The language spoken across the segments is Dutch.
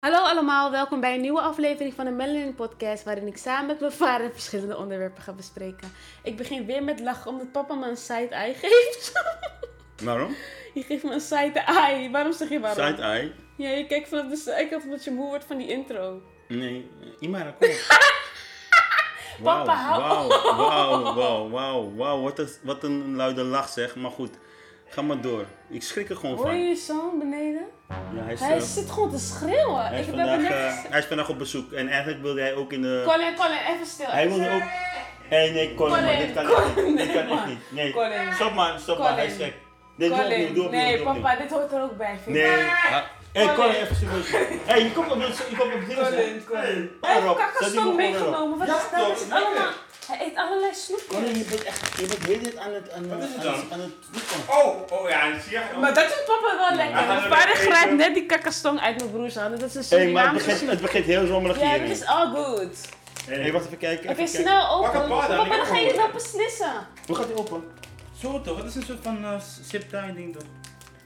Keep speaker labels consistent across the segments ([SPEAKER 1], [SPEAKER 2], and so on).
[SPEAKER 1] Hallo allemaal, welkom bij een nieuwe aflevering van de Melanin Podcast, waarin ik samen met mijn vader verschillende onderwerpen ga bespreken. Ik begin weer met lachen omdat papa me een side-eye geeft.
[SPEAKER 2] Waarom?
[SPEAKER 1] Je geeft me een side-eye. Waarom zeg je waarom?
[SPEAKER 2] Side-eye?
[SPEAKER 1] Ja, je kijkt vanaf de zijkant omdat je moe wordt van die intro.
[SPEAKER 2] Nee, Imara, kom.
[SPEAKER 1] Papa, hou
[SPEAKER 2] wauw,
[SPEAKER 1] op.
[SPEAKER 2] wauw, wauw, wauw, wauw, wat een luide lach zeg. Maar goed, ga maar door. Ik schrik er gewoon
[SPEAKER 1] Hoor je
[SPEAKER 2] van.
[SPEAKER 1] je zoon beneden?
[SPEAKER 2] Ja, hij is,
[SPEAKER 1] Hij
[SPEAKER 2] eh,
[SPEAKER 1] zit gewoon te schreeuwen.
[SPEAKER 2] hij, is
[SPEAKER 1] ik heb
[SPEAKER 2] vandaag,
[SPEAKER 1] net
[SPEAKER 2] eh, hij is vandaag op bezoek en eigenlijk wilde hij ook in de...
[SPEAKER 1] Colin, Colin, even stil.
[SPEAKER 2] Hij wilde ook... Hé, nee, Colin,
[SPEAKER 1] Colin,
[SPEAKER 2] maar dit kan
[SPEAKER 1] Colin,
[SPEAKER 2] echt niet. Dit
[SPEAKER 1] nee,
[SPEAKER 2] kan echt niet. Nee,
[SPEAKER 1] Colin.
[SPEAKER 2] stop maar, stop maar, hij is gek. Nee, doe doe opnieuw,
[SPEAKER 1] nee papa, dit hoort er ook bij. vind ik.
[SPEAKER 2] Nee. Hé,
[SPEAKER 1] Colin.
[SPEAKER 2] Colin, even serieus. Hé, je komt op de... Je komt op de...
[SPEAKER 1] Colin, Colin.
[SPEAKER 2] Hey,
[SPEAKER 1] Hij heeft meegenomen. Wat
[SPEAKER 2] Ja,
[SPEAKER 1] is dat? allemaal... Hij eet allerlei snoepjes.
[SPEAKER 2] Colin, je bent echt... Je bent heel dit aan het... Aan,
[SPEAKER 3] Wat is het
[SPEAKER 2] aan,
[SPEAKER 3] dan?
[SPEAKER 2] het- aan het snoepen.
[SPEAKER 3] Oh, oh ja, zie je?
[SPEAKER 1] Maar dat doet papa wel lekker. Mijn
[SPEAKER 3] er
[SPEAKER 1] vader grijpt net die kakkerstong uit mijn broers handen. Dat is een
[SPEAKER 2] Hé, hey, maar het
[SPEAKER 1] Surinaamse
[SPEAKER 2] begint, het begint heel rommelig
[SPEAKER 1] Ja,
[SPEAKER 2] hier.
[SPEAKER 1] dit is all good.
[SPEAKER 2] Hé, hey, wacht even kijken.
[SPEAKER 1] Oké, snel open. Papa, dan ga je het wel beslissen.
[SPEAKER 2] Hoe gaat hij open?
[SPEAKER 3] Zo toch, het is een soort van uh, zip-tie ding toch?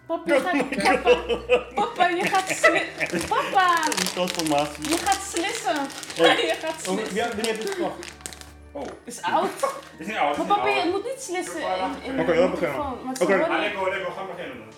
[SPEAKER 1] Papa, je gaat... Papa, papa, je gaat slissen. Papa,
[SPEAKER 2] Transformatie.
[SPEAKER 1] je gaat slissen.
[SPEAKER 2] Hey.
[SPEAKER 1] Je gaat
[SPEAKER 2] Oh,
[SPEAKER 1] slissen.
[SPEAKER 2] ja, wanneer heb je het gekocht?
[SPEAKER 3] Oh,
[SPEAKER 1] is oud.
[SPEAKER 3] is niet oud.
[SPEAKER 1] Maar papa, je moet niet slissen in, in
[SPEAKER 2] Oké,
[SPEAKER 1] de
[SPEAKER 2] laten we beginnen. Oké.
[SPEAKER 3] Ah,
[SPEAKER 1] je-
[SPEAKER 3] lekker hoor, ga maar beginnen dan.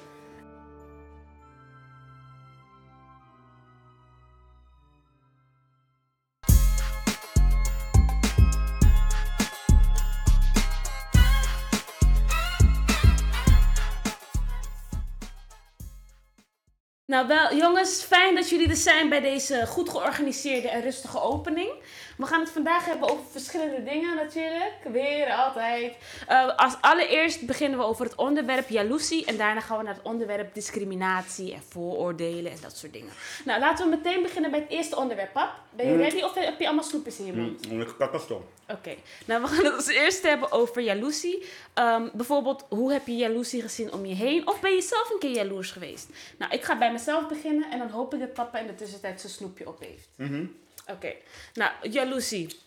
[SPEAKER 1] Nou wel, jongens, fijn dat jullie er zijn bij deze goed georganiseerde en rustige opening. We gaan het vandaag hebben over verschillende dingen natuurlijk. Weer, altijd. Eh, als allereerst beginnen we over het onderwerp jaloezie. En daarna gaan we naar het onderwerp discriminatie en vooroordelen en dat soort dingen. Nou, laten we meteen beginnen bij het eerste onderwerp, pap. Ben je
[SPEAKER 2] Mm.
[SPEAKER 1] ready of heb je allemaal snoepjes in je mond?
[SPEAKER 2] Mm, lekker kakkerstom.
[SPEAKER 1] Oké, nou we gaan het als eerste hebben over jaloezie. Ehm, bijvoorbeeld, hoe heb je jaloezie gezien om je heen? Of ben je zelf een keer jaloers geweest? Nou, ik ga bij mezelf beginnen en dan hoop ik dat papa in de tussentijd zijn snoepje op heeft.
[SPEAKER 2] Mhm.
[SPEAKER 1] Oké, nou, jaloezie.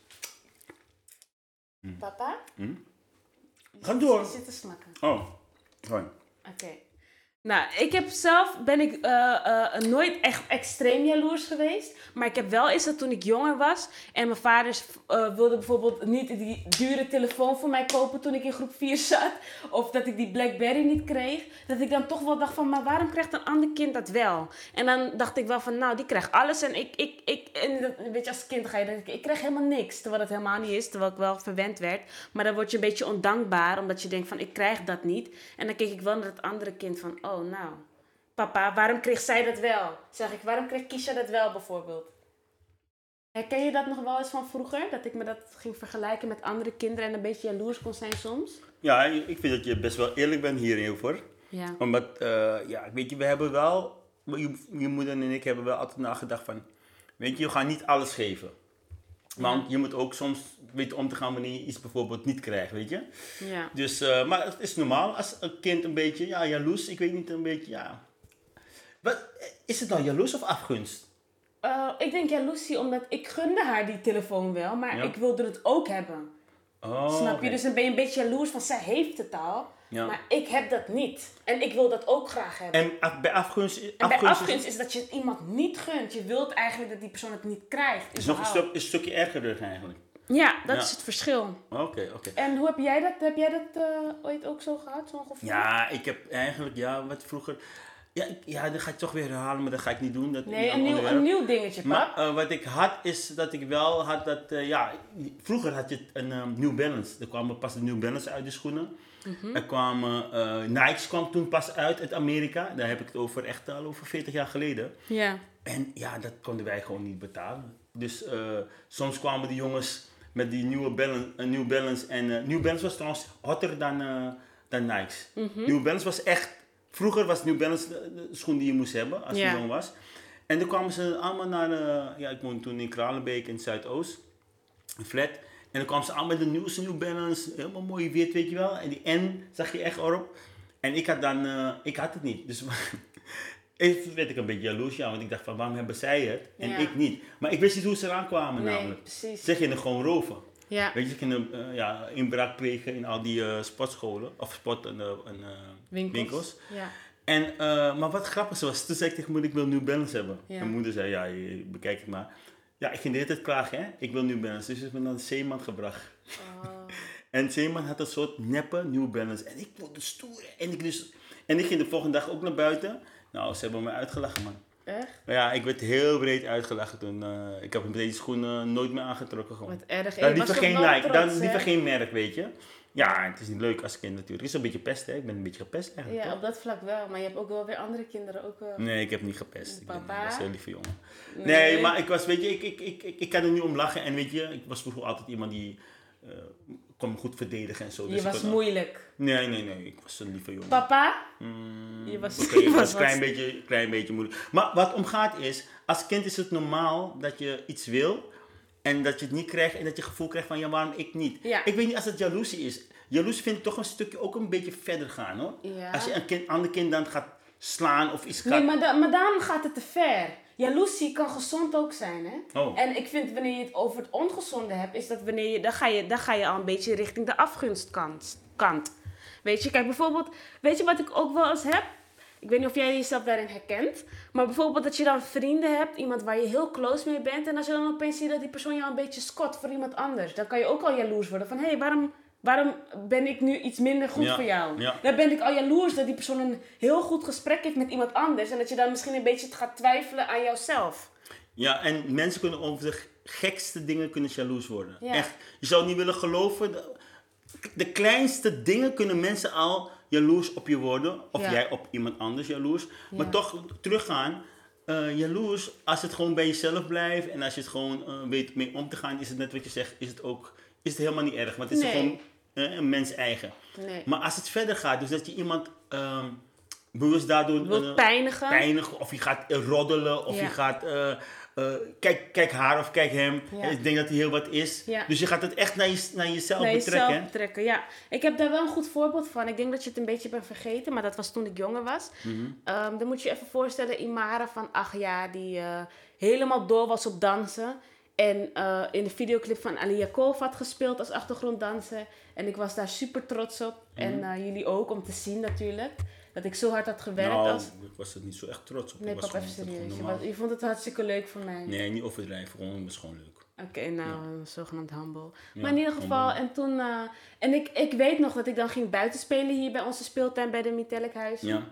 [SPEAKER 1] Papa?
[SPEAKER 2] Mm. Ga door.
[SPEAKER 1] Je zit te smakken.
[SPEAKER 2] Oh, gewoon.
[SPEAKER 1] Oké. Nou, ik heb zelf, ben ik eh, eh, nooit echt extreem jaloers geweest. Maar ik heb wel eens dat toen ik jonger was en mijn vaders eh, wilde bijvoorbeeld niet die dure telefoon voor mij kopen toen ik in groep 4 zat. Of dat ik die Blackberry niet kreeg. Dat ik dan toch wel dacht van, maar waarom krijgt een ander kind dat wel? En dan dacht ik wel van, nou, die krijgt alles en ik, ik, ik, en dat- weet je, als kind ga je denken, ik krijg helemaal niks. Terwijl dat helemaal niet is, terwijl ik wel verwend werd. Maar dan word je een beetje ondankbaar, omdat je denkt van, ik krijg dat niet. En dan keek ik wel naar het andere kind van, oh nou, papa, waarom kreeg zij dat wel? Zeg ik, waarom kreeg Kisha dat wel bijvoorbeeld? Herken je dat nog wel eens van vroeger? Dat ik me dat ging vergelijken met andere kinderen en een beetje jaloers kon zijn soms?
[SPEAKER 2] Ja, ik vind dat je best wel eerlijk bent hierin.
[SPEAKER 1] Ja.
[SPEAKER 2] Omdat, eh, ja, weet je, we hebben wel, je, je moeder en ik hebben wel altijd nagedacht van, weet je, je gaat niet alles geven. Want je moet ook soms weten om te gaan wanneer je iets bijvoorbeeld niet krijgt, weet je.
[SPEAKER 1] Ja.
[SPEAKER 2] Dus, eh, maar het is normaal als een kind een beetje, ja, jaloers, ik weet niet, een beetje, ja. Wat, is het nou jaloers of afgunst?
[SPEAKER 1] Eh, ik denk jaloezie, omdat ik gunde haar die telefoon wel, maar
[SPEAKER 2] Ja.
[SPEAKER 1] ik wilde het ook hebben.
[SPEAKER 2] Oh,
[SPEAKER 1] Snap je? Dus dan ben je een beetje jaloers van zij heeft het al,
[SPEAKER 2] Ja.
[SPEAKER 1] maar ik heb dat niet. En ik wil dat ook graag hebben.
[SPEAKER 2] En af- bij afgunst,
[SPEAKER 1] En bij
[SPEAKER 2] afgunst is-
[SPEAKER 1] afgunst is dat je het iemand niet gunt. Je wilt eigenlijk dat die persoon het niet krijgt.
[SPEAKER 2] is nog een, stuk, een stukje erger eigenlijk.
[SPEAKER 1] Ja, dat
[SPEAKER 2] Ja.
[SPEAKER 1] is het verschil.
[SPEAKER 2] Oké, oké.
[SPEAKER 1] En hoe heb jij dat? Heb jij dat eh, ooit ook zo gehad, zo'n gevoel?
[SPEAKER 2] Ja, ik heb eigenlijk, ja, wat vroeger... Ja, ik, ja, dat ga ik toch weer herhalen, maar dat ga ik niet doen. Dat,
[SPEAKER 1] Nee, een nieuw, een nieuw dingetje, pap.
[SPEAKER 2] Maar eh, wat ik had, is dat ik wel had dat, eh, ja, vroeger had je een ehm, New Balance. Er kwamen pas de New Balance uit de schoenen.
[SPEAKER 1] Mhm.
[SPEAKER 2] Er kwamen, eh Nikes kwam toen pas uit uit Amerika. Daar heb ik het over echt al over 40 jaar geleden.
[SPEAKER 1] Ja.
[SPEAKER 2] En ja, dat konden wij gewoon niet betalen. Dus eh, soms kwamen de jongens met die nieuwe Balance, New Balance. En eh, New Balance was trouwens hotter dan, dan Nikes.
[SPEAKER 1] Mhm.
[SPEAKER 2] New Balance was echt... Vroeger was New Balance de, de schoen die je moest hebben als je jong was. En toen kwamen ze allemaal naar... ja, ik woonde toen in Kralenbeek in Zuidoost. Een flat. En dan kwamen ze allemaal met de nieuwste New Balance. Helemaal mooi wit, weet je wel. En die N zag je echt erop. En ik had dan... eh, ik had het niet. Dus... Even werd ik een beetje jaloers, ja, want ik dacht van waarom hebben zij het en
[SPEAKER 1] Ja.
[SPEAKER 2] ik niet. Maar ik wist niet hoe ze eraan kwamen
[SPEAKER 1] Nee,
[SPEAKER 2] namelijk.
[SPEAKER 1] precies.
[SPEAKER 2] Ze gingen gewoon roven.
[SPEAKER 1] Ja.
[SPEAKER 2] Weet je, ze gingen eh, ja, inbraak plegen in al die eh, sportscholen of sport en,
[SPEAKER 1] Winkels.
[SPEAKER 2] winkels.
[SPEAKER 1] Ja.
[SPEAKER 2] En, maar wat grappig was, toen zei ik tegen moeder, ik wil New Balance hebben.
[SPEAKER 1] Ja.
[SPEAKER 2] Mijn moeder zei, ja, bekijk het maar. Ja, ik ging de hele tijd klagen, hè. Ik wil New Balance. Dus ze heeft me naar de Zeeman gebracht.
[SPEAKER 1] Oh.
[SPEAKER 2] En Zeeman had een soort neppe New Balance. En ik wilde stoer. En ik, dus, en ik ging de volgende dag ook naar buiten. Nou, ze hebben me uitgelachen, man.
[SPEAKER 1] Echt?
[SPEAKER 2] Maar ja, ik werd heel breed uitgelachen toen. eh, ik heb deze schoenen nooit meer aangetrokken gewoon.
[SPEAKER 1] Wat erg.
[SPEAKER 2] Dan
[SPEAKER 1] Je
[SPEAKER 2] liever geen Nike, dan liever geen merk, weet je. Ja, het is niet leuk als kind natuurlijk. Het is een beetje pest, hè. Ik ben een beetje gepest eigenlijk,
[SPEAKER 1] Ja,
[SPEAKER 2] toch?
[SPEAKER 1] op dat vlak wel. Maar je hebt ook wel weer andere kinderen ook wel.
[SPEAKER 2] Nee, ik heb niet gepest. Ik ben, ik
[SPEAKER 1] Papa?
[SPEAKER 2] was heel lieve jongen. Nee. maar ik was, weet je, ik, ik, ik, ik, ik kan er nu om lachen. En weet je, ik was vroeger altijd iemand die eh, kon me goed verdedigen en zo.
[SPEAKER 1] Je
[SPEAKER 2] Dus
[SPEAKER 1] was
[SPEAKER 2] kon-
[SPEAKER 1] moeilijk.
[SPEAKER 2] Nee, nee, nee. Ik was een lieve jongen.
[SPEAKER 1] Papa?
[SPEAKER 2] Mm,
[SPEAKER 1] Je was- je
[SPEAKER 2] ik
[SPEAKER 1] was
[SPEAKER 2] was een klein beetje, klein beetje moeilijk. Maar wat omgaat is, als kind is het normaal dat je iets wil en dat je het niet krijgt en dat je het gevoel krijgt van ja, waarom ik niet?
[SPEAKER 1] Ja.
[SPEAKER 2] Ik weet niet als het jaloezie is. Jaloezie vind ik toch een stukje ook een beetje verder gaan hoor.
[SPEAKER 1] Ja.
[SPEAKER 2] Als je een kind, ander kind dan gaat slaan of iets gaat...
[SPEAKER 1] Nee, maar, da- maar daarom gaat het te ver. Jaloezie kan gezond ook zijn, hè?
[SPEAKER 2] Oh.
[SPEAKER 1] En ik vind wanneer je het over het ongezonde hebt, is dat wanneer je, dan ga je, dan ga je al een beetje richting de afgunstkant. Kant. Weet je, kijk bijvoorbeeld, weet je wat ik ook wel eens heb? Ik weet niet of jij jezelf daarin herkent, maar bijvoorbeeld dat je dan vrienden hebt, iemand waar je heel close mee bent, en als je dan opeens ziet dat die persoon jou een beetje scot voor iemand anders, dan kan je ook al jaloers worden van, hé, hey, waarom, waarom ben ik nu iets minder goed
[SPEAKER 2] Ja,
[SPEAKER 1] voor jou?
[SPEAKER 2] ja.
[SPEAKER 1] Dan ben ik al jaloers dat die persoon een heel goed gesprek heeft met iemand anders, en dat je dan misschien een beetje gaat twijfelen aan jouzelf.
[SPEAKER 2] Ja, en mensen kunnen over de gekste dingen kunnen jaloers worden.
[SPEAKER 1] Ja.
[SPEAKER 2] Echt. Je zou niet willen geloven. De, de kleinste dingen kunnen mensen al jaloers op je worden. Of
[SPEAKER 1] Ja.
[SPEAKER 2] jij op iemand anders jaloers. Maar toch teruggaan. eh jaloers, als het gewoon bij jezelf blijft. En als je het gewoon eh, weet mee om te gaan. Is het net wat je zegt. Is het ook is het helemaal niet erg. Want het is
[SPEAKER 1] Nee.
[SPEAKER 2] gewoon eh, een mens eigen.
[SPEAKER 1] Nee.
[SPEAKER 2] Maar als het verder gaat. Dus dat je iemand ehm, bewust daardoor...
[SPEAKER 1] Wilt pijnigen.
[SPEAKER 2] pijnigen, of je gaat roddelen, of
[SPEAKER 1] Ja.
[SPEAKER 2] je gaat, eh, kijk, kijk haar of kijk hem.
[SPEAKER 1] Ja.
[SPEAKER 2] Ik denk dat hij heel wat is.
[SPEAKER 1] Ja.
[SPEAKER 2] Dus je gaat het echt naar, je, naar jezelf
[SPEAKER 1] naar
[SPEAKER 2] betrekken.
[SPEAKER 1] jezelf betrekken. Ja, ik heb daar wel een goed voorbeeld van. Ik denk dat je het een beetje bent vergeten, maar dat was toen ik jonger was.
[SPEAKER 2] Mhm.
[SPEAKER 1] Ehm, dan moet je je even voorstellen, Imara van acht jaar, die eh, helemaal door was op dansen. En eh, in de videoclip van Ali Yakov had gespeeld als achtergronddanser. En ik was daar super trots op.
[SPEAKER 2] Mhm.
[SPEAKER 1] En eh, jullie ook, om te zien natuurlijk. Dat ik zo hard had gewerkt.
[SPEAKER 2] nou,
[SPEAKER 1] als...
[SPEAKER 2] ik was er niet zo echt trots op.
[SPEAKER 1] Nee,
[SPEAKER 2] Ik was
[SPEAKER 1] even serieus. Je, was- vond het hartstikke leuk voor mij.
[SPEAKER 2] Nee, niet overdrijven. Gewoon, het was gewoon leuk.
[SPEAKER 1] Oké, nou, zogenaamd humble.
[SPEAKER 2] Ja,
[SPEAKER 1] maar in ieder geval,
[SPEAKER 2] humble.
[SPEAKER 1] en toen... eh, en ik, ik weet nog dat ik dan ging buiten spelen hier bij onze speeltuin bij de Mietellikhuis.
[SPEAKER 2] Ja.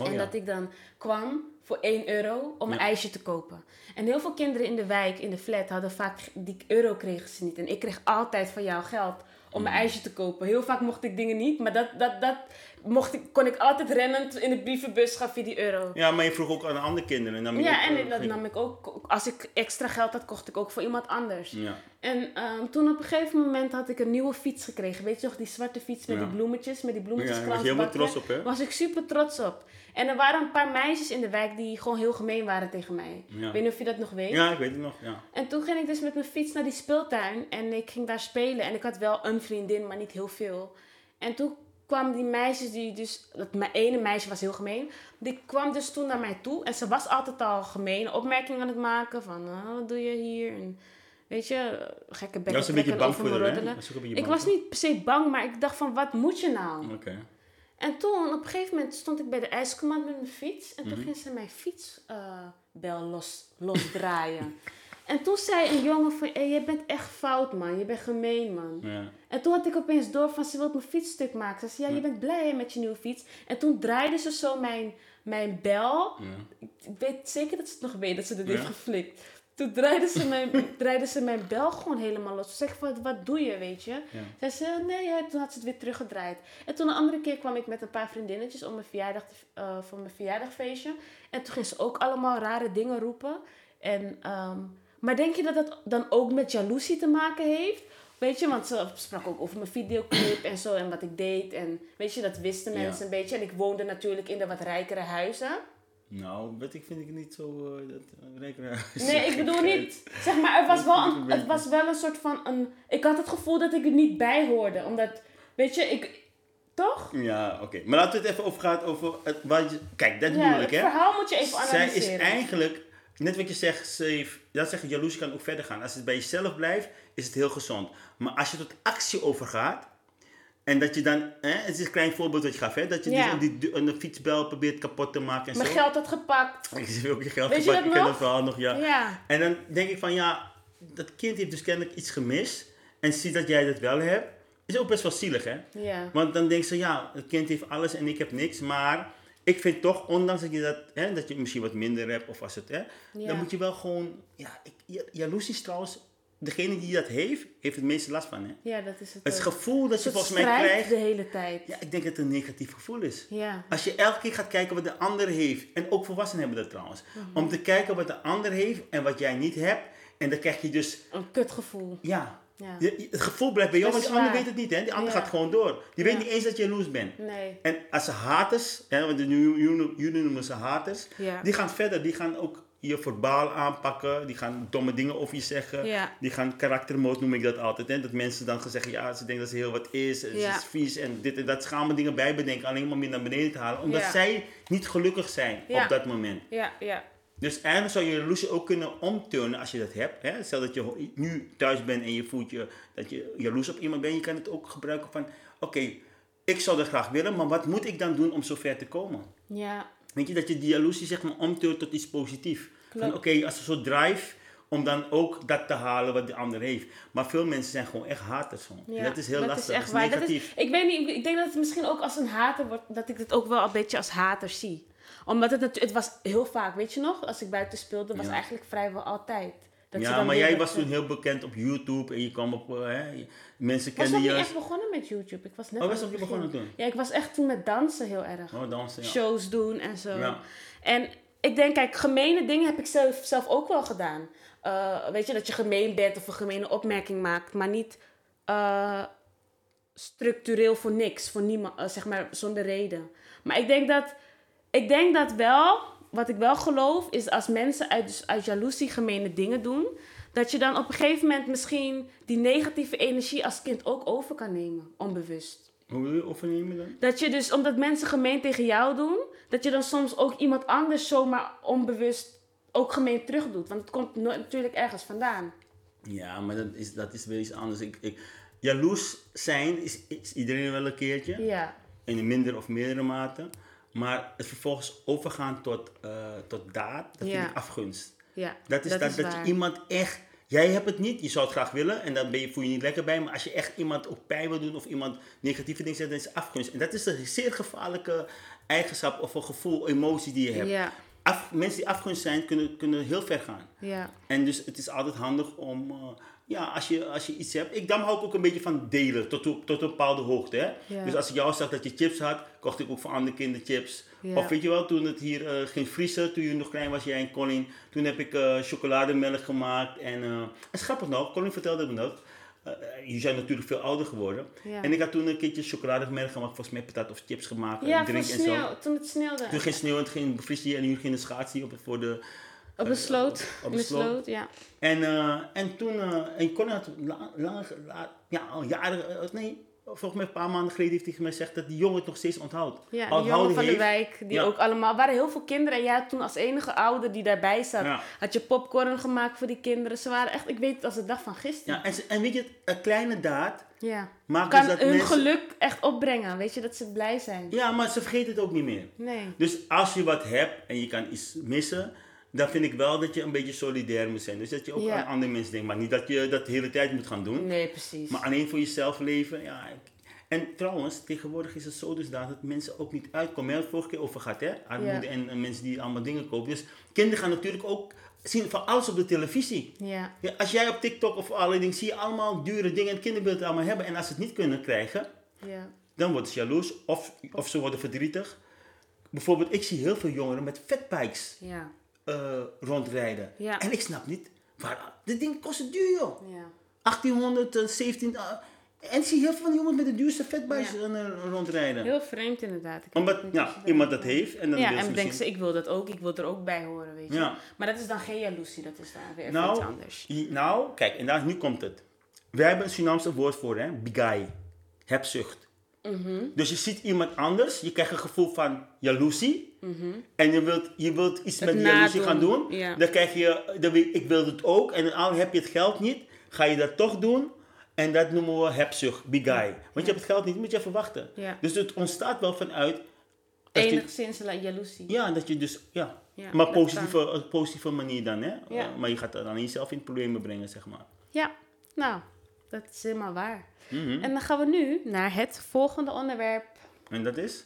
[SPEAKER 2] Oh,
[SPEAKER 1] en
[SPEAKER 2] ja.
[SPEAKER 1] dat ik dan kwam voor 1 euro om een ijsje te kopen. En heel veel kinderen in de wijk, in de flat, hadden vaak... Die euro kregen ze niet. En ik kreeg altijd van jou geld om
[SPEAKER 2] Mm.
[SPEAKER 1] een ijsje te kopen. Heel vaak mocht ik dingen niet, maar dat, dat, dat mocht ik, kon ik altijd rennend in de brievenbus gaf je die euro.
[SPEAKER 2] ja, maar je vroeg ook aan andere kinderen. nam
[SPEAKER 1] Ja,
[SPEAKER 2] ook,
[SPEAKER 1] en
[SPEAKER 2] eh,
[SPEAKER 1] dat nam ik ook. Als ik extra geld had, kocht ik ook voor iemand anders.
[SPEAKER 2] Ja.
[SPEAKER 1] En ehm, toen op een gegeven moment had ik een nieuwe fiets gekregen. Weet je nog, die zwarte fiets met
[SPEAKER 2] Ja.
[SPEAKER 1] die bloemetjes, met die
[SPEAKER 2] Ja, daar was je
[SPEAKER 1] bloemetjes
[SPEAKER 2] helemaal trots op, hè?
[SPEAKER 1] was ik super trots op. En er waren een paar meisjes in de wijk die gewoon heel gemeen waren tegen mij.
[SPEAKER 2] Ja.
[SPEAKER 1] Ik weet niet of je dat nog weet.
[SPEAKER 2] Ja, ik weet het nog. Ja.
[SPEAKER 1] En toen ging ik dus met mijn fiets naar die speeltuin en ik ging daar spelen. En ik had wel een vriendin, maar niet heel veel. En toen kwamen die meisjes, die dus, dat mijn ene meisje was heel gemeen. Die kwam dus toen naar mij toe en ze was altijd al gemeen opmerkingen aan het maken van, ah, wat doe je hier? En weet je, gekke
[SPEAKER 2] Je
[SPEAKER 1] bekken
[SPEAKER 2] was een beetje bang voor
[SPEAKER 1] roddelen.
[SPEAKER 2] Was een
[SPEAKER 1] Ik was niet per se bang, maar ik dacht van, wat moet je nou?
[SPEAKER 2] Oké.
[SPEAKER 1] En toen, op een gegeven moment, stond ik bij de ijskommand met mijn fiets. En toen
[SPEAKER 2] Mhm.
[SPEAKER 1] ging ze mijn fietsbel los, losdraaien. en toen zei een jongen van, hey, je bent echt fout man, je bent gemeen man.
[SPEAKER 2] Ja.
[SPEAKER 1] En toen had ik opeens door van, ze wil mijn fiets stuk maken. Ze zei, ja, je bent blij met je nieuwe fiets. En toen draaide ze zo mijn, mijn bel.
[SPEAKER 2] Ja.
[SPEAKER 1] Ik weet zeker dat ze het nog weet, dat ze dit
[SPEAKER 2] Ja.
[SPEAKER 1] heeft geflikt. Toen draaide ze, mijn, draaide ze mijn bel gewoon helemaal los. Toen zei van, wat doe je, weet je?
[SPEAKER 2] Ja.
[SPEAKER 1] Zei ze, nee, ja. toen had ze het weer teruggedraaid. En toen een andere keer kwam ik met een paar vriendinnetjes om mijn verjaardag eh, voor mijn verjaardagfeestje. En toen ging ze ook allemaal rare dingen roepen. En, ehm, maar denk je dat dat dan ook met jaloezie te maken heeft? Weet je, want ze sprak ook over mijn videoclip en zo en wat ik deed. En weet je, dat wisten
[SPEAKER 2] Ja.
[SPEAKER 1] mensen een beetje. En ik woonde natuurlijk in de wat rijkere huizen.
[SPEAKER 2] Nou, weet ik, vind ik niet zo... eh, dat, uh, rekenen.
[SPEAKER 1] Nee, ik bedoel niet. Zeg maar, er was wel een, het was wel een soort van een. Ik had het gevoel dat ik er niet bij hoorde. Omdat, weet je, ik. Toch?
[SPEAKER 2] Ja, oké. Maar laten we het even over gaan over... Het, wat je, kijk, dat
[SPEAKER 1] Ja, het
[SPEAKER 2] ik, hè?
[SPEAKER 1] verhaal moet je even
[SPEAKER 2] Zij
[SPEAKER 1] analyseren.
[SPEAKER 2] is eigenlijk, net wat je zegt, ze heeft, dat zeg ik, jaloezie kan ook verder gaan. Als het bij jezelf blijft, is het heel gezond. Maar als je tot actie overgaat, En dat je dan, hè, het is een klein voorbeeld wat je gaf, hè, dat je
[SPEAKER 1] Ja.
[SPEAKER 2] dus die, een fietsbel probeert kapot te maken en
[SPEAKER 1] Mijn
[SPEAKER 2] zo.
[SPEAKER 1] geld had gepakt.
[SPEAKER 2] Ik zie ook je geld
[SPEAKER 1] Weet je
[SPEAKER 2] gepakt,
[SPEAKER 1] dat
[SPEAKER 2] ik ken
[SPEAKER 1] nog?
[SPEAKER 2] het verhaal nog, ja.
[SPEAKER 1] Ja.
[SPEAKER 2] En dan denk ik van, ja, dat kind heeft dus kennelijk iets gemist. En ziet dat jij dat wel hebt, is ook best wel zielig, hè.
[SPEAKER 1] Ja.
[SPEAKER 2] Want dan denkt ze, ja, het kind heeft alles en ik heb niks. Maar ik vind toch, ondanks dat je dat, hè, dat je misschien wat minder hebt of als het, hè,
[SPEAKER 1] Ja.
[SPEAKER 2] dan moet je wel gewoon, ja, ik, jaloezie is trouwens, degene die dat heeft, heeft het meeste last van, hè.
[SPEAKER 1] Ja, dat is het.
[SPEAKER 2] Het
[SPEAKER 1] ook.
[SPEAKER 2] gevoel dat je volgens mij krijgt,
[SPEAKER 1] de hele tijd.
[SPEAKER 2] ja, ik denk dat het een negatief gevoel is.
[SPEAKER 1] Ja.
[SPEAKER 2] Als je elke keer gaat kijken wat de ander heeft, en ook volwassenen hebben dat trouwens,
[SPEAKER 1] Mhm.
[SPEAKER 2] om te kijken wat de ander heeft en wat jij niet hebt, en dan krijg je dus,
[SPEAKER 1] Een kutgevoel.
[SPEAKER 2] ja,
[SPEAKER 1] Ja.
[SPEAKER 2] je- het gevoel blijft bij jou, want die ander weet het niet, hè. Die ander
[SPEAKER 1] Ja.
[SPEAKER 2] gaat gewoon door. Die
[SPEAKER 1] Ja.
[SPEAKER 2] weet niet eens dat je jaloers bent.
[SPEAKER 1] Nee.
[SPEAKER 2] En als ze haters, hè, want jullie noemen ze haters,
[SPEAKER 1] Ja.
[SPEAKER 2] die gaan verder, die gaan ook je verbaal aanpakken, die gaan domme dingen over je zeggen,
[SPEAKER 1] Ja.
[SPEAKER 2] die gaan karaktermoord noem ik dat altijd, hè, dat mensen dan gaan zeggen, ja, ze denken dat ze heel wat is, ze
[SPEAKER 1] Ja.
[SPEAKER 2] is vies en dit en dat, ze gaan dingen bij bedenken, alleen maar meer naar beneden te halen, omdat zij niet gelukkig zijn op dat moment.
[SPEAKER 1] Ja, ja.
[SPEAKER 2] Dus eigenlijk zou je jaloezie ook kunnen omturnen als je dat hebt. Hè? Stel dat je nu thuis bent en je voelt je, dat je jaloers op iemand bent. Je kan het ook gebruiken van, oké, ik zou dat graag willen, maar wat moet ik dan doen om zover te komen?
[SPEAKER 1] Ja.
[SPEAKER 2] Weet je, dat je die jaloezie zeg maar omturnt tot iets positiefs. Van oké, als een soort drive om dan ook dat te halen wat de ander heeft. Maar veel mensen zijn gewoon echt haters van.
[SPEAKER 1] Ja,
[SPEAKER 2] dat is heel lastig,
[SPEAKER 1] echt
[SPEAKER 2] dat is.
[SPEAKER 1] Dat
[SPEAKER 2] negatief.
[SPEAKER 1] ik weet niet, ik denk dat het misschien ook als een hater wordt, dat ik het ook wel een beetje als hater zie. Omdat het, natu- het was heel vaak, weet je nog, als ik buiten speelde, was
[SPEAKER 2] Ja.
[SPEAKER 1] eigenlijk vrijwel altijd. Dat
[SPEAKER 2] ja, maar jij was toen heel bekend op YouTube en je kwam op, eh, hè, je- mensen
[SPEAKER 1] Ik was
[SPEAKER 2] kenden je.
[SPEAKER 1] niet
[SPEAKER 2] als-
[SPEAKER 1] echt begonnen met YouTube. Ik was net
[SPEAKER 2] Oh, was niet
[SPEAKER 1] begin.
[SPEAKER 2] begonnen toen?
[SPEAKER 1] Ja, ik was echt toen met dansen heel erg.
[SPEAKER 2] Oh, dansen, ja.
[SPEAKER 1] Shows doen en zo.
[SPEAKER 2] Ja.
[SPEAKER 1] En ik denk, kijk, gemene dingen heb ik zelf, zelf ook wel gedaan. Eh, weet je, dat je gemeen bent of een gemene opmerking maakt, maar niet eh, structureel voor niks, voor niemand, zeg maar zonder reden. Maar ik denk dat, ik denk dat wel, wat ik wel geloof, is als mensen uit, dus uit jaloezie gemene dingen doen, dat je dan op een gegeven moment misschien die negatieve energie als kind ook over kan nemen, onbewust.
[SPEAKER 2] Hoe wil je overnemen dan?
[SPEAKER 1] Dat je dus, omdat mensen gemeen tegen jou doen, dat je dan soms ook iemand anders zomaar onbewust ook gemeen terug doet. Want het komt no- natuurlijk ergens vandaan.
[SPEAKER 2] Ja, maar dat is, dat is weer iets anders. Ik, ik, jaloers zijn is, is iedereen wel een keertje.
[SPEAKER 1] Ja,
[SPEAKER 2] In minder of meerdere mate. Maar het vervolgens overgaan tot, eh, tot daad, dat
[SPEAKER 1] Ja.
[SPEAKER 2] vind ik afgunst.
[SPEAKER 1] ja.
[SPEAKER 2] Dat is dat, dat, je iemand echt... Jij hebt het niet, je zou het graag willen en dan ben je, voel je je niet lekker bij. Maar als je echt iemand ook pijn wil doen of iemand negatieve dingen zegt, dan is het afgunst. En dat is een zeer gevaarlijke eigenschap of een gevoel, emotie die je hebt.
[SPEAKER 1] Ja,
[SPEAKER 2] Af, mensen die afgunst zijn, kunnen, kunnen heel ver gaan.
[SPEAKER 1] ja,
[SPEAKER 2] En dus het is altijd handig om, eh, ja, als je, als je iets hebt. Ik, dan hou ik ook een beetje van delen tot, tot een bepaalde hoogte. Hè?
[SPEAKER 1] Ja.
[SPEAKER 2] Dus als ik jou zag dat je chips had, kocht ik ook voor andere kinderen chips.
[SPEAKER 1] Ja.
[SPEAKER 2] Of weet je wel, toen het hier eh, ging vriezen, toen je nog klein was, jij en Colin. Toen heb ik eh, chocolademelk gemaakt. En het is grappig nog, Colin vertelde me dat. Jullie zijn natuurlijk veel ouder geworden.
[SPEAKER 1] Ja.
[SPEAKER 2] En ik had toen een keertje chocolademelk gemaakt, volgens mij patat of chips gemaakt.
[SPEAKER 1] ja
[SPEAKER 2] en drink en zo.
[SPEAKER 1] toen het sneeuwde.
[SPEAKER 2] Toen ging sneeuw en het ging bevriezen en nu ging de schaatsie op, voor de...
[SPEAKER 1] Op de sloot.
[SPEAKER 2] op
[SPEAKER 1] ja.
[SPEAKER 2] En, eh, en toen, eh en Connie had la- lang, la- ja, al jaren, eh, nee, volgens mij een paar maanden geleden heeft hij mij gezegd dat die jongen het nog steeds onthoudt.
[SPEAKER 1] Ja, die jongen van de wijk, die
[SPEAKER 2] Ja.
[SPEAKER 1] ook allemaal... Er waren heel veel kinderen en jij had toen als enige ouder die daarbij zat,
[SPEAKER 2] Ja.
[SPEAKER 1] had je popcorn gemaakt voor die kinderen. Ze waren echt, ik weet het als de dag van gisteren.
[SPEAKER 2] Ja, en, ze- en weet je, een kleine daad
[SPEAKER 1] Ja.
[SPEAKER 2] maakt
[SPEAKER 1] Kan
[SPEAKER 2] dus dat
[SPEAKER 1] hun
[SPEAKER 2] mensen...
[SPEAKER 1] geluk echt opbrengen, weet je, dat ze blij zijn.
[SPEAKER 2] Ja, maar ze vergeten het ook niet meer.
[SPEAKER 1] Nee.
[SPEAKER 2] Dus als je wat hebt en je kan iets missen, dan vind ik wel dat je een beetje solidair moet zijn. Dus dat je ook
[SPEAKER 1] Ja.
[SPEAKER 2] aan andere mensen denkt. Maar niet dat je dat de hele tijd moet gaan doen.
[SPEAKER 1] Nee, precies.
[SPEAKER 2] Maar alleen voor jezelf leven, ja. En trouwens, tegenwoordig is het zo dus dat mensen ook niet uitkomen. Het vorige keer over gehad, hè? Armoede
[SPEAKER 1] Ja.
[SPEAKER 2] en, en mensen die allemaal dingen kopen. Dus kinderen gaan natuurlijk ook zien van alles op de televisie.
[SPEAKER 1] Ja.
[SPEAKER 2] Ja, als jij op TikTok of allerlei dingen zie je allemaal dure dingen en kinderen willen het allemaal hebben. En als ze het niet kunnen krijgen,
[SPEAKER 1] Ja.
[SPEAKER 2] dan worden ze jaloers of, of ze worden verdrietig. Bijvoorbeeld, ik zie heel veel jongeren met fatbikes
[SPEAKER 1] Ja.
[SPEAKER 2] Eh, rondrijden.
[SPEAKER 1] Ja.
[SPEAKER 2] En ik snap niet, waar, dit ding kost duur joh.
[SPEAKER 1] Ja.
[SPEAKER 2] 1800, eh, 17. eh, en ik zie heel veel van die jongens met de duurste
[SPEAKER 1] Ja.
[SPEAKER 2] eh, rondrijden.
[SPEAKER 1] Heel vreemd inderdaad. Ik
[SPEAKER 2] Omdat
[SPEAKER 1] het
[SPEAKER 2] ja, iemand dat heeft en dan
[SPEAKER 1] Ja,
[SPEAKER 2] wil
[SPEAKER 1] en denkt ze, ik wil dat ook, ik wil er ook bij horen, weet je.
[SPEAKER 2] Ja.
[SPEAKER 1] Maar dat is dan geen jaloezie, dat is dan weer
[SPEAKER 2] Nou,
[SPEAKER 1] iets anders.
[SPEAKER 2] nou, kijk, en daar, nu komt het. Wij hebben een Surinaamse woord voor, hè? Bigai. Hebzucht.
[SPEAKER 1] Mhm.
[SPEAKER 2] Dus je ziet iemand anders, je krijgt een gevoel van jaloezie. En je wilt, je wilt iets
[SPEAKER 1] Mhm. Het
[SPEAKER 2] met die jaloezie gaan doen.
[SPEAKER 1] ja.
[SPEAKER 2] Dan krijg je, dan weet- ik wil het ook. En dan heb je het geld niet, ga je dat toch doen. En dat noemen we hebzucht, big guy. Want je hebt het geld niet, moet je even wachten.
[SPEAKER 1] Ja.
[SPEAKER 2] Dus het ontstaat wel vanuit... je-
[SPEAKER 1] Enigszins la- jaloezie.
[SPEAKER 2] ja, dat je dus, ja. Maar positieve, op positieve manier dan, hè. Maar je gaat dan jezelf in problemen brengen, zeg maar.
[SPEAKER 1] Ja, nou, dat is helemaal waar.
[SPEAKER 2] Mhm.
[SPEAKER 1] En dan gaan we nu naar het volgende onderwerp.
[SPEAKER 2] En dat is?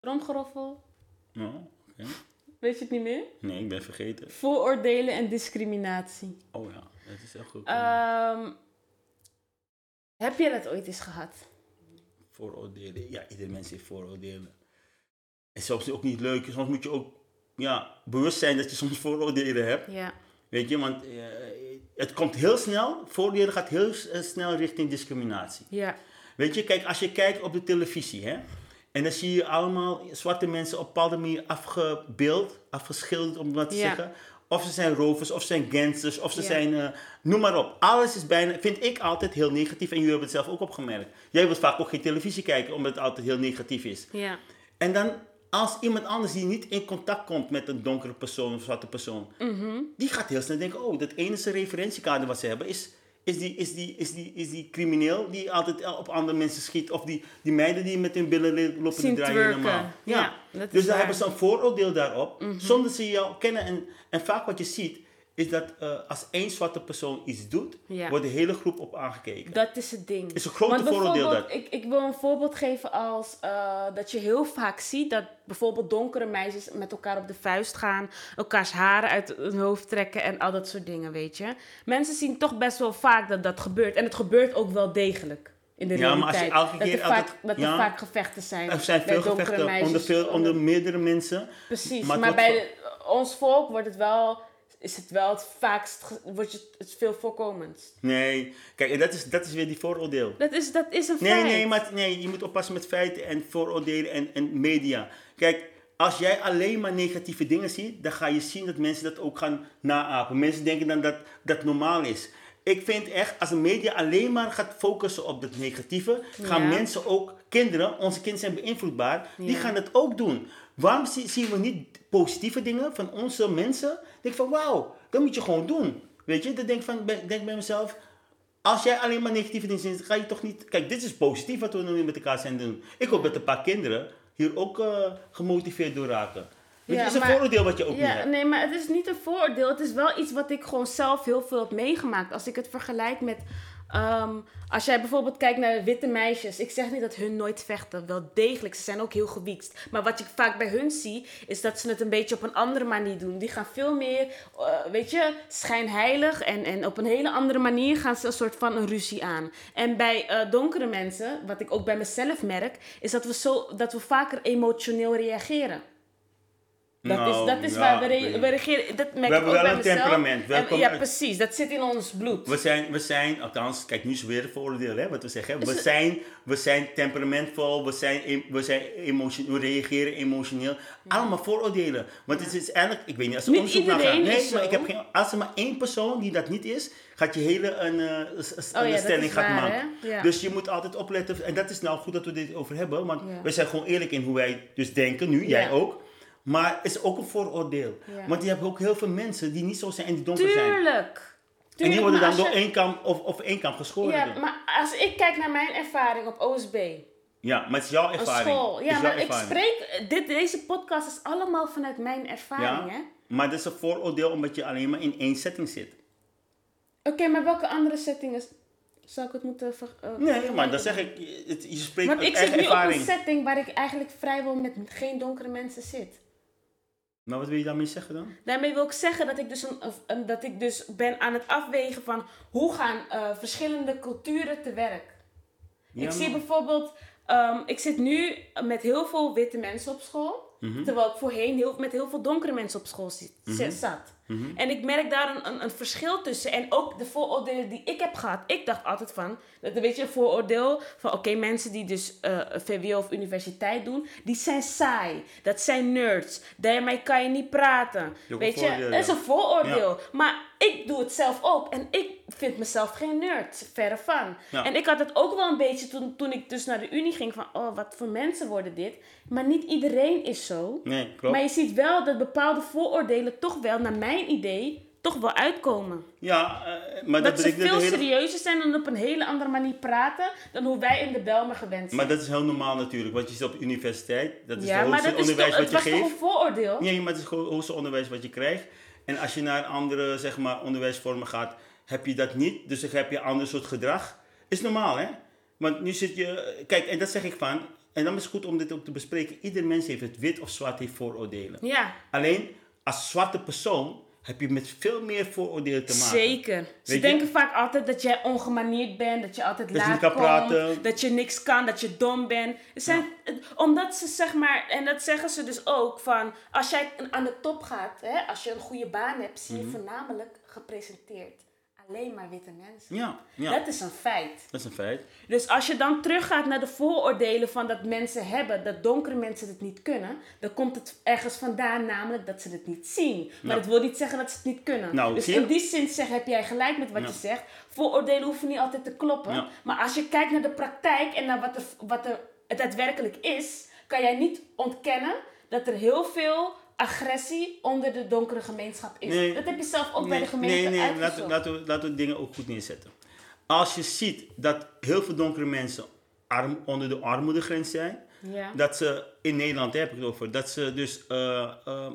[SPEAKER 1] Tromgeroffel.
[SPEAKER 2] Oh.
[SPEAKER 1] Weet je het niet meer?
[SPEAKER 2] Nee, ik ben vergeten.
[SPEAKER 1] Vooroordelen en discriminatie.
[SPEAKER 2] Oh ja, dat is echt goed.
[SPEAKER 1] Ehm, heb jij dat ooit eens gehad?
[SPEAKER 2] Vooroordelen. Ja, ieder mens heeft vooroordelen. En soms is het ook niet leuk. Soms moet je ook ja, bewust zijn dat je soms vooroordelen hebt.
[SPEAKER 1] Ja.
[SPEAKER 2] Weet je, want eh, het komt heel snel. Vooroordelen gaat heel eh, snel richting discriminatie.
[SPEAKER 1] Ja.
[SPEAKER 2] Weet je, kijk, als je kijkt op de televisie, hè. En dan zie je allemaal zwarte mensen op bepaalde manier afgebeeld, afgeschilderd, om wat te
[SPEAKER 1] Ja.
[SPEAKER 2] zeggen. Of ze zijn rovers, of ze zijn gangsters, of ze
[SPEAKER 1] Ja.
[SPEAKER 2] zijn, eh, noem maar op. Alles is bijna, vind ik altijd heel negatief. En jullie hebben het zelf ook opgemerkt. Jij wilt vaak ook geen televisie kijken, omdat het altijd heel negatief is.
[SPEAKER 1] Ja.
[SPEAKER 2] En dan, als iemand anders die niet in contact komt met een donkere persoon of zwarte persoon,
[SPEAKER 1] Mhm.
[SPEAKER 2] die gaat heel snel denken, oh, dat enige referentiekader wat ze hebben is, is, die, is, die, is, die, is die crimineel die altijd op andere mensen schiet. Of die, die meiden die met hun billen le- lopen te draaien helemaal.
[SPEAKER 1] Ja, is
[SPEAKER 2] dus dan
[SPEAKER 1] waar.
[SPEAKER 2] hebben ze een vooroordeel daarop,
[SPEAKER 1] Mhm.
[SPEAKER 2] zonder ze jou kennen. En, en vaak wat je ziet, is dat eh, als één zwarte persoon iets doet,
[SPEAKER 1] Ja.
[SPEAKER 2] wordt de hele groep op aangekeken.
[SPEAKER 1] Dat is het ding.
[SPEAKER 2] Is een grote
[SPEAKER 1] bijvoorbeeld,
[SPEAKER 2] dat.
[SPEAKER 1] Ik, ik wil een voorbeeld geven als eh, dat je heel vaak ziet dat bijvoorbeeld donkere meisjes met elkaar op de vuist gaan, elkaars haren uit hun hoofd trekken en al dat soort dingen, weet je. Mensen zien toch best wel vaak dat dat gebeurt. En het gebeurt ook wel degelijk in de
[SPEAKER 2] Ja, maar als je
[SPEAKER 1] realiteit.
[SPEAKER 2] elke
[SPEAKER 1] dat
[SPEAKER 2] keer
[SPEAKER 1] er, vaak, dat er
[SPEAKER 2] ja.
[SPEAKER 1] vaak gevechten zijn.
[SPEAKER 2] Er zijn
[SPEAKER 1] bij
[SPEAKER 2] veel
[SPEAKER 1] donkere
[SPEAKER 2] gevechten
[SPEAKER 1] meisjes,
[SPEAKER 2] onder, veel, onder meerdere mensen.
[SPEAKER 1] Precies,
[SPEAKER 2] maar
[SPEAKER 1] bij de- ons volk wordt het wel, is het wel het vaakst, wordt het, het veel voorkomendst.
[SPEAKER 2] Nee, kijk, en dat is, dat is weer die vooroordeel.
[SPEAKER 1] Dat is, dat is een
[SPEAKER 2] Nee,
[SPEAKER 1] feit.
[SPEAKER 2] nee, maar nee, je moet oppassen met feiten en vooroordelen en, en media. Kijk, als jij alleen maar negatieve dingen ziet, dan ga je zien dat mensen dat ook gaan naapen. Mensen denken dan dat dat normaal is. Ik vind echt, als de media alleen maar gaat focussen op het negatieve, gaan
[SPEAKER 1] Ja.
[SPEAKER 2] mensen ook, kinderen, onze kinderen zijn beïnvloedbaar, die gaan dat ook doen. Waarom zie- zien we niet positieve dingen van onze mensen? Ik denk van, wauw, dat moet je gewoon doen. Weet je, dan denk ik van, denk bij mezelf, als jij alleen maar negatieve dingen ziet, ga je toch niet... Kijk, dit is positief wat we nu met elkaar zijn doen. Ik hoop dat een paar kinderen hier ook eh, gemotiveerd door raken.
[SPEAKER 1] Ja,
[SPEAKER 2] het is een
[SPEAKER 1] maar-
[SPEAKER 2] vooroordeel wat je ook niet
[SPEAKER 1] Ja,
[SPEAKER 2] hebt.
[SPEAKER 1] nee, maar het is niet een vooroordeel. Het is wel iets wat ik gewoon zelf heel veel heb meegemaakt. Als ik het vergelijk met... ehm, als jij bijvoorbeeld kijkt naar witte meisjes. Ik zeg niet dat hun nooit vechten. Wel degelijk, ze zijn ook heel gewiekst. Maar wat ik vaak bij hun zie, is dat ze het een beetje op een andere manier doen. Die gaan veel meer, eh, weet je, schijnheilig. En, en op een hele andere manier gaan ze een soort van een ruzie aan. En bij eh, donkere mensen, wat ik ook bij mezelf merk, is dat we, zo, dat we vaker emotioneel reageren. Dat
[SPEAKER 2] Nou,
[SPEAKER 1] is, dat is
[SPEAKER 2] ja,
[SPEAKER 1] waar we, re- we reageren. Dat merk
[SPEAKER 2] We hebben wel een
[SPEAKER 1] mezelf.
[SPEAKER 2] temperament.
[SPEAKER 1] Ja, precies. Dat zit in ons bloed.
[SPEAKER 2] We zijn, we zijn, althans, kijk, nu is weer een vooroordeel, hè, wat we zeggen.
[SPEAKER 1] Is
[SPEAKER 2] We zijn, we zijn temperamentvol, we, zijn, we, zijn emotion, we reageren emotioneel. Allemaal vooroordelen. Want het is eigenlijk, ik weet niet, als er onderzoek naar gaat. Nee, maar
[SPEAKER 1] zo.
[SPEAKER 2] ik heb geen, als er maar één persoon die dat niet is, gaat je hele een, eh, s- s-
[SPEAKER 1] Oh
[SPEAKER 2] een stelling gaat
[SPEAKER 1] waar,
[SPEAKER 2] maken. Dus je moet altijd opletten. En dat is nou goed dat we dit over hebben, want we zijn gewoon eerlijk in hoe wij dus denken, nu, jij ook. Maar het is ook een vooroordeel.
[SPEAKER 1] Ja.
[SPEAKER 2] Want je hebt ook heel veel mensen die niet zo zijn en die donker zijn.
[SPEAKER 1] Tuurlijk.
[SPEAKER 2] En die worden dan door één kamp of, of één kamp geschoren.
[SPEAKER 1] Ja, maar als ik kijk naar mijn ervaring op OSB.
[SPEAKER 2] Ja, maar het is jouw
[SPEAKER 1] Een
[SPEAKER 2] ervaring.
[SPEAKER 1] school. Ja,
[SPEAKER 2] is
[SPEAKER 1] maar ik
[SPEAKER 2] ervaring.
[SPEAKER 1] spreek... Dit, deze podcast is allemaal vanuit mijn ervaring, hè?
[SPEAKER 2] Ja, maar dat is een vooroordeel omdat je alleen maar in één setting zit.
[SPEAKER 1] Oké, maar welke andere settingen zou ik het moeten... ver- eh,
[SPEAKER 2] Nee, maar dan zeg ik, je- het, je spreekt
[SPEAKER 1] Want
[SPEAKER 2] uit
[SPEAKER 1] ik zit nu op
[SPEAKER 2] ervaring.
[SPEAKER 1] een setting waar ik eigenlijk vrijwel met geen donkere mensen zit.
[SPEAKER 2] Maar wat wil je daarmee zeggen dan?
[SPEAKER 1] Daarmee wil ik zeggen dat ik dus, een, dat ik dus ben aan het afwegen van hoe gaan eh, verschillende culturen te werk.
[SPEAKER 2] Ja,
[SPEAKER 1] ik zie bijvoorbeeld, ehm, ik zit nu met heel veel witte mensen op school.
[SPEAKER 2] Mhm.
[SPEAKER 1] Terwijl ik voorheen heel, met heel veel donkere mensen op school zit, zat.
[SPEAKER 2] Mhm.
[SPEAKER 1] En ik merk daar een, een, een verschil tussen. En ook de vooroordelen die ik heb gehad. Ik dacht altijd van, dat een beetje een vooroordeel van oké, mensen die dus eh, VWO of universiteit doen, die zijn saai. Dat zijn nerds. Daarmee kan je niet praten. Weet je, dat is een vooroordeel. Maar ik doe het zelf ook. En ik vind mezelf geen nerd. Verre van.
[SPEAKER 2] Ja.
[SPEAKER 1] En ik had het ook wel een beetje toen, toen ik dus naar de unie ging van, oh, wat voor mensen worden dit? Maar niet iedereen is zo.
[SPEAKER 2] Nee, klopt.
[SPEAKER 1] Maar je ziet wel dat bepaalde vooroordelen toch wel, naar mijn idee, toch wel uitkomen.
[SPEAKER 2] Ja, eh, maar dat,
[SPEAKER 1] Dat, ze veel
[SPEAKER 2] hele...
[SPEAKER 1] serieuzer zijn en op een hele andere manier praten dan hoe wij in de Belmer gewend zijn.
[SPEAKER 2] Maar dat is heel normaal natuurlijk, want je zit op universiteit. Dat is
[SPEAKER 1] ja,
[SPEAKER 2] het
[SPEAKER 1] maar
[SPEAKER 2] hoogste
[SPEAKER 1] dat is
[SPEAKER 2] onderwijs
[SPEAKER 1] toch, het
[SPEAKER 2] wat je
[SPEAKER 1] was toch
[SPEAKER 2] geeft.
[SPEAKER 1] een vooroordeel?
[SPEAKER 2] Nee, maar het is gewoon het hoogste onderwijs wat je krijgt. En als je naar andere zeg maar, onderwijsvormen gaat, heb je dat niet. Dus dan heb je een ander soort gedrag. Is normaal, hè? Want nu zit je... Kijk, en dat zeg ik van... En dan is het goed om dit ook te bespreken. Ieder mens heeft het wit of zwart heeft vooroordelen.
[SPEAKER 1] Ja,
[SPEAKER 2] Alleen, als zwarte persoon heb je met veel meer vooroordelen te maken.
[SPEAKER 1] zeker. Ze
[SPEAKER 2] je?
[SPEAKER 1] denken vaak altijd dat jij ongemanierd bent, dat je altijd
[SPEAKER 2] Dat je
[SPEAKER 1] laat
[SPEAKER 2] niet kan
[SPEAKER 1] komt,
[SPEAKER 2] praten.
[SPEAKER 1] dat je niks kan, dat je dom bent. Zijn, Omdat ze zeg maar, en dat zeggen ze dus ook, van als jij aan de top gaat, hè, als je een goede baan hebt, zie
[SPEAKER 2] Mhm.
[SPEAKER 1] je voornamelijk gepresenteerd alleen maar witte mensen.
[SPEAKER 2] Ja, ja,
[SPEAKER 1] Dat is een feit.
[SPEAKER 2] dat is een feit.
[SPEAKER 1] Dus als je dan teruggaat naar de vooroordelen van dat mensen hebben, dat donkere mensen het niet kunnen, dan komt het ergens vandaan, namelijk dat ze het niet zien. Maar dat wil niet zeggen dat ze het niet kunnen.
[SPEAKER 2] Nou,
[SPEAKER 1] dus in die zin zeg, heb jij gelijk met wat je zegt. Vooroordelen hoeven niet altijd te kloppen. Maar als je kijkt naar de praktijk en naar wat er, wat er daadwerkelijk is, kan jij niet ontkennen dat er heel veel agressie onder de donkere gemeenschap is.
[SPEAKER 2] Nee.
[SPEAKER 1] Dat heb je zelf ook bij de gemeente
[SPEAKER 2] Nee, nee, laten, laten, we, laten we dingen ook goed neerzetten. Als je ziet dat heel veel donkere mensen arm, onder de armoedegrens zijn,
[SPEAKER 1] Ja.
[SPEAKER 2] dat ze in Nederland heb ik het over, dat ze dus eh, eh,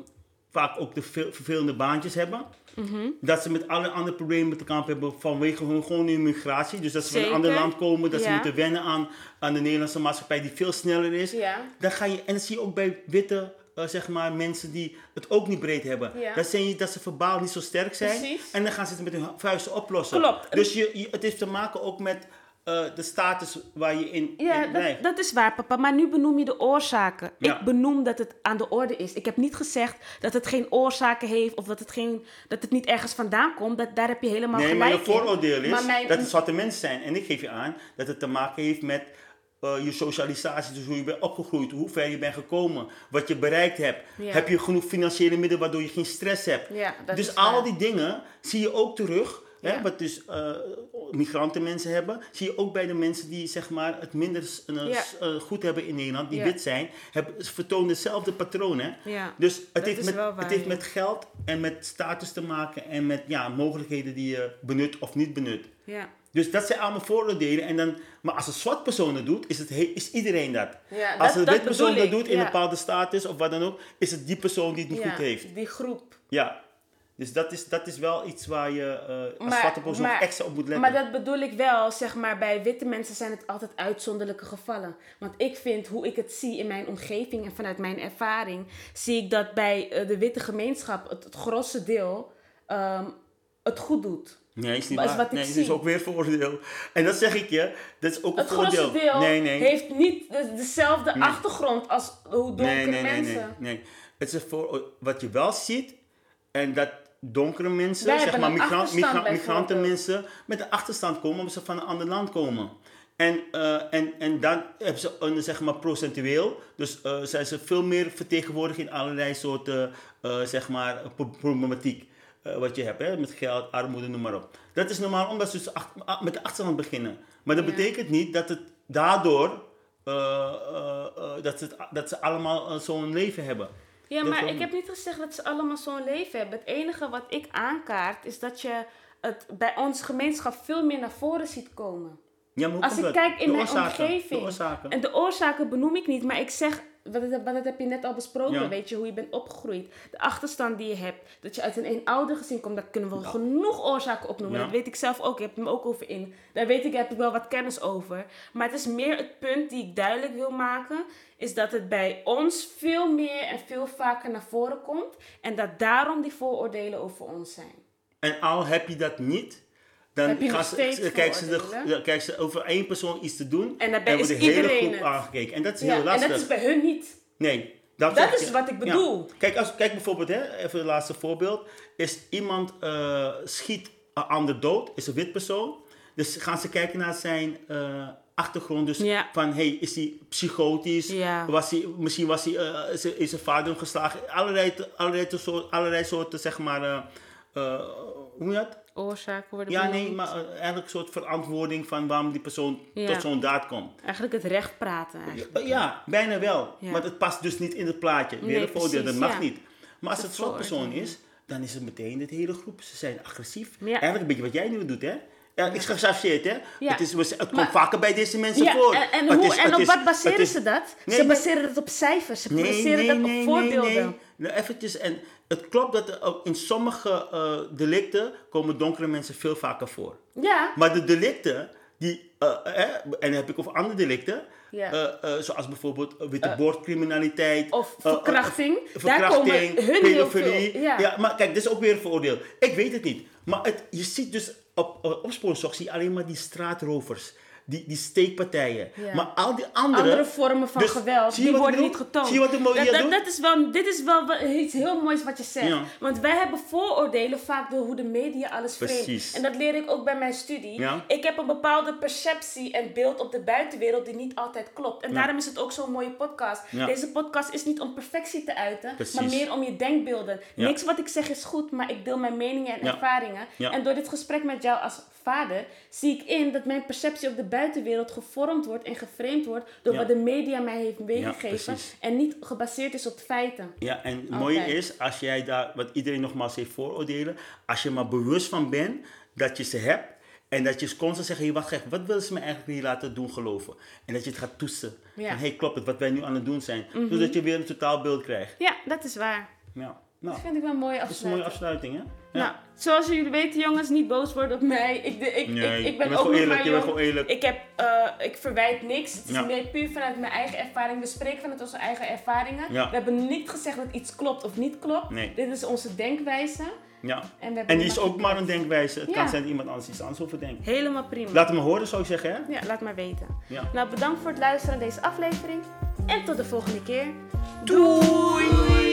[SPEAKER 2] vaak ook de veel, vervelende baantjes hebben.
[SPEAKER 1] Mhm.
[SPEAKER 2] Dat ze met alle andere problemen te kampen hebben vanwege hun gewoon hun migratie. Dus dat ze van een ander land komen, dat ze moeten wennen aan, aan de Nederlandse maatschappij die veel sneller is.
[SPEAKER 1] Ja.
[SPEAKER 2] Dan ga je, en dat zie je ook bij witte zeg maar, mensen die het ook niet breed hebben.
[SPEAKER 1] Ja.
[SPEAKER 2] Je dat ze verbaal niet zo sterk zijn.
[SPEAKER 1] Precies.
[SPEAKER 2] En dan gaan ze het met hun vuisten oplossen.
[SPEAKER 1] Klopt.
[SPEAKER 2] Dus je, je- het heeft te maken ook met eh, de status waar je in,
[SPEAKER 1] Ja,
[SPEAKER 2] in
[SPEAKER 1] dat,
[SPEAKER 2] blijft.
[SPEAKER 1] dat is waar, papa. Maar nu benoem je de oorzaken.
[SPEAKER 2] Ja.
[SPEAKER 1] Ik benoem dat het aan de orde is. Ik heb niet gezegd dat het geen oorzaken heeft of dat het, geen, dat het niet ergens vandaan komt. Dat, daar heb je helemaal
[SPEAKER 2] Nee, maar
[SPEAKER 1] gelijk
[SPEAKER 2] je vooroordeel
[SPEAKER 1] in.
[SPEAKER 2] is
[SPEAKER 1] mijn-
[SPEAKER 2] dat het zwarte mensen zijn. En ik geef je aan dat het te maken heeft met eh, je socialisatie. Dus hoe je bent opgegroeid, hoe ver je bent gekomen, wat je bereikt hebt.
[SPEAKER 1] Ja.
[SPEAKER 2] Heb je genoeg financiële middelen waardoor je geen stress hebt.
[SPEAKER 1] Ja,
[SPEAKER 2] dus al die dingen zie je ook terug. Hè,
[SPEAKER 1] Ja.
[SPEAKER 2] wat dus eh, migrantenmensen hebben, zie je ook bij de mensen die zeg maar, het minder eh, goed hebben in Nederland, die wit zijn, ze vertonen hetzelfde patroon. Hè?
[SPEAKER 1] Ja.
[SPEAKER 2] Dus het heeft, met,
[SPEAKER 1] waar,
[SPEAKER 2] het heeft met geld en met status te maken en met ja, mogelijkheden die je benut of niet benut.
[SPEAKER 1] Ja.
[SPEAKER 2] Dus dat zijn allemaal vooroordelen. En dan, maar als een zwart persoon het doet, is, het he- is iedereen dat.
[SPEAKER 1] Ja,
[SPEAKER 2] als
[SPEAKER 1] dat-
[SPEAKER 2] een
[SPEAKER 1] dat
[SPEAKER 2] wit persoon dat doet in
[SPEAKER 1] ja.
[SPEAKER 2] een bepaalde status of wat dan ook, is het die persoon die het niet
[SPEAKER 1] ja,
[SPEAKER 2] goed heeft.
[SPEAKER 1] Die groep.
[SPEAKER 2] Ja. Dus dat is, dat is wel iets waar je eh, als
[SPEAKER 1] Maar-
[SPEAKER 2] zwarte persoon
[SPEAKER 1] maar-
[SPEAKER 2] extra op moet letten.
[SPEAKER 1] Maar dat bedoel ik wel, zeg maar, bij witte mensen zijn het altijd uitzonderlijke gevallen. Want ik vind, hoe ik het zie in mijn omgeving en vanuit mijn ervaring, zie ik dat bij eh, de witte gemeenschap het, het grootste deel ehm, het goed doet.
[SPEAKER 2] Nee, is niet
[SPEAKER 1] Maar is
[SPEAKER 2] waar.
[SPEAKER 1] wat ik
[SPEAKER 2] nee, dat is
[SPEAKER 1] zie.
[SPEAKER 2] ook weer vooroordeel. En dat zeg ik je, dat is ook een
[SPEAKER 1] Het grootste
[SPEAKER 2] voordeel.
[SPEAKER 1] deel
[SPEAKER 2] nee, nee.
[SPEAKER 1] heeft niet de- dezelfde achtergrond als hoe donkere
[SPEAKER 2] nee,
[SPEAKER 1] mensen.
[SPEAKER 2] nee, nee. Het is een voor, wat je wel ziet, en dat donkere mensen,
[SPEAKER 1] Wij
[SPEAKER 2] zeg maar
[SPEAKER 1] een
[SPEAKER 2] migrant,
[SPEAKER 1] achterstand
[SPEAKER 2] migrant, migranten mensen, met een achterstand komen omdat ze van een ander land komen. En, eh, en, en dan hebben ze een, zeg maar, procentueel, dus eh, zijn ze veel meer vertegenwoordigd in allerlei soorten, eh, zeg maar, pro- problematiek. Eh, wat je hebt, hè, met geld, armoede, noem maar op. Dat is normaal omdat ze dus ach- met de achterstand beginnen. Maar dat
[SPEAKER 1] Ja.
[SPEAKER 2] betekent niet dat het daardoor eh, eh, dat, ze het- dat ze allemaal zo'n leven hebben.
[SPEAKER 1] Ja,
[SPEAKER 2] Dat
[SPEAKER 1] maar
[SPEAKER 2] wel
[SPEAKER 1] ik heb niet gezegd dat ze allemaal zo'n leven hebben. Het enige wat ik aankaart is dat je het bij onze gemeenschap veel meer naar voren ziet komen.
[SPEAKER 2] Ja, maar
[SPEAKER 1] Als ik kijk in
[SPEAKER 2] De
[SPEAKER 1] mijn
[SPEAKER 2] oorzaken,
[SPEAKER 1] omgeving.
[SPEAKER 2] De oorzaken.
[SPEAKER 1] En de oorzaken benoem ik niet, maar ik zeg, wat, dat, dat heb je net al besproken,
[SPEAKER 2] Ja.
[SPEAKER 1] weet je, hoe je bent opgegroeid. De achterstand die je hebt, dat je uit een eenoudergezin komt, daar kunnen we genoeg oorzaken opnoemen. Dat weet ik zelf ook, ik heb hem ook over in. Daar weet ik, heb ik wel wat kennis over. Maar het is meer het punt die ik duidelijk wil maken, is dat het bij ons veel meer en veel vaker naar voren komt. En dat daarom die vooroordelen over ons zijn.
[SPEAKER 2] En al heb je dat niet, dan gaan ze, kijken, ze de,
[SPEAKER 1] vooroordelen?
[SPEAKER 2] ja, kijken ze over één persoon iets te doen.
[SPEAKER 1] En daarbij
[SPEAKER 2] wordt de hele
[SPEAKER 1] iedereen
[SPEAKER 2] groep
[SPEAKER 1] het.
[SPEAKER 2] aangekeken. En dat is
[SPEAKER 1] Ja,
[SPEAKER 2] heel lastig.
[SPEAKER 1] en dat is bij hun niet.
[SPEAKER 2] Nee. Dat,
[SPEAKER 1] Dat is wat ik bedoel.
[SPEAKER 2] Ja. Kijk, als, kijk bijvoorbeeld, hè, even het laatste voorbeeld. Is iemand eh, schiet een ander dood, is een wit persoon. Dus gaan ze kijken naar zijn eh, achtergrond. Dus
[SPEAKER 1] Ja.
[SPEAKER 2] van, hey, is hij psychotisch?
[SPEAKER 1] Ja.
[SPEAKER 2] Was hij, misschien was hij, eh, is, is zijn vader hem geslagen? Allerlei, allerlei, soorten, allerlei soorten, zeg maar, hoe je dat?
[SPEAKER 1] Oorzaken worden
[SPEAKER 2] Ja,
[SPEAKER 1] benoemd.
[SPEAKER 2] nee, maar eh, eigenlijk een soort verantwoording van waarom die persoon
[SPEAKER 1] Ja.
[SPEAKER 2] tot zo'n daad komt.
[SPEAKER 1] Eigenlijk het recht praten eigenlijk.
[SPEAKER 2] Ja, ja, bijna wel.
[SPEAKER 1] Ja.
[SPEAKER 2] Maar het past dus niet in het plaatje. Weer
[SPEAKER 1] Nee,
[SPEAKER 2] een voordeel, dat mag niet. Maar als
[SPEAKER 1] Dat
[SPEAKER 2] het zwart persoon is, dan is het meteen de hele groep. Ze zijn agressief.
[SPEAKER 1] Ja.
[SPEAKER 2] Eigenlijk een beetje wat jij nu doet, hè? Ja, ik gechargeerd, hè?
[SPEAKER 1] Ja.
[SPEAKER 2] Het, is, het komt
[SPEAKER 1] Maar-
[SPEAKER 2] vaker bij deze mensen
[SPEAKER 1] Ja,
[SPEAKER 2] voor.
[SPEAKER 1] en, en, hoe,
[SPEAKER 2] is-
[SPEAKER 1] en op
[SPEAKER 2] is-
[SPEAKER 1] wat baseren
[SPEAKER 2] is-
[SPEAKER 1] ze dat?
[SPEAKER 2] Nee,
[SPEAKER 1] ze baseren het op cijfers. Ze baseren
[SPEAKER 2] nee,
[SPEAKER 1] dat op voorbeelden.
[SPEAKER 2] Nou, eventjes, en het klopt dat er in sommige eh, delicten komen donkere mensen veel vaker voor.
[SPEAKER 1] Ja,
[SPEAKER 2] Maar de delicten, die, eh, eh, en dan heb ik over andere delicten,
[SPEAKER 1] Ja.
[SPEAKER 2] zoals bijvoorbeeld witte bordcriminaliteit.
[SPEAKER 1] of verkrachting.
[SPEAKER 2] eh,
[SPEAKER 1] Daar komen
[SPEAKER 2] verkrachting,
[SPEAKER 1] hun
[SPEAKER 2] pedofilie.
[SPEAKER 1] Ja.
[SPEAKER 2] maar kijk, dit is ook weer een vooroordeel. Ik weet het niet. Maar het, je ziet dus op opsporingszorg zie je alleen maar die straatrovers. Die, die steekpartijen.
[SPEAKER 1] Ja.
[SPEAKER 2] Maar al die andere...
[SPEAKER 1] Andere vormen van
[SPEAKER 2] Dus,
[SPEAKER 1] geweld, die worden niet getoond.
[SPEAKER 2] Zie je wat ik
[SPEAKER 1] dat, is wel, dit is wel iets heel moois wat je zegt.
[SPEAKER 2] Ja.
[SPEAKER 1] Want wij hebben vooroordelen vaak door hoe de media alles.
[SPEAKER 2] Precies.
[SPEAKER 1] En dat leer ik ook bij mijn studie. Ik heb een bepaalde perceptie en beeld op de buitenwereld die niet altijd klopt. En daarom is het ook zo'n mooie podcast. Deze podcast is niet om perfectie te uiten,
[SPEAKER 2] Precies.
[SPEAKER 1] maar meer om je denkbeelden. Niks wat ik zeg is goed, maar ik deel mijn meningen en ervaringen. En door dit gesprek met jou als vader zie ik in dat mijn perceptie op de buitenwereld gevormd wordt en geframed wordt door
[SPEAKER 2] Ja.
[SPEAKER 1] wat de media mij heeft meegegeven en niet gebaseerd is op feiten.
[SPEAKER 2] Ja, en het mooie is, als jij daar, wat iedereen nogmaals heeft vooroordelen, als je maar bewust van bent dat je ze hebt en dat je constant zegt, hey, wacht even, wat willen ze me eigenlijk hier laten doen geloven? En dat je het gaat toetsen.
[SPEAKER 1] Ja. Mhm.
[SPEAKER 2] Hey, klopt het, wat wij nu aan het doen zijn. Zodat je weer een totaalbeeld krijgt.
[SPEAKER 1] Ja, dat is waar.
[SPEAKER 2] Ja, nou,
[SPEAKER 1] Dat vind ik wel een mooie
[SPEAKER 2] dat is een mooie
[SPEAKER 1] afsluiting.
[SPEAKER 2] afsluiting, hè?
[SPEAKER 1] Nou, zoals jullie weten, jongens, niet boos worden op mij. Ik, de, ik,
[SPEAKER 2] Nee,
[SPEAKER 1] ik, ik ben ook
[SPEAKER 2] eerlijk, je bent gewoon eerlijk.
[SPEAKER 1] Ik, heb, eh, ik verwijt niks. Het is
[SPEAKER 2] Ja.
[SPEAKER 1] meer puur vanuit mijn eigen ervaring. We spreken vanuit onze eigen ervaringen.
[SPEAKER 2] Ja.
[SPEAKER 1] We hebben niet gezegd dat iets klopt of niet klopt.
[SPEAKER 2] Nee.
[SPEAKER 1] Dit is onze denkwijze.
[SPEAKER 2] Ja.
[SPEAKER 1] En, we hebben
[SPEAKER 2] En die is ook maar een denkwijze. Het
[SPEAKER 1] Ja.
[SPEAKER 2] kan zijn dat iemand anders iets anders over denkt.
[SPEAKER 1] Helemaal prima.
[SPEAKER 2] Laat het me horen, zou ik zeggen, hè?
[SPEAKER 1] Ja, laat maar weten.
[SPEAKER 2] Ja.
[SPEAKER 1] Nou, bedankt voor het luisteren naar deze aflevering. En tot de volgende keer. Doei!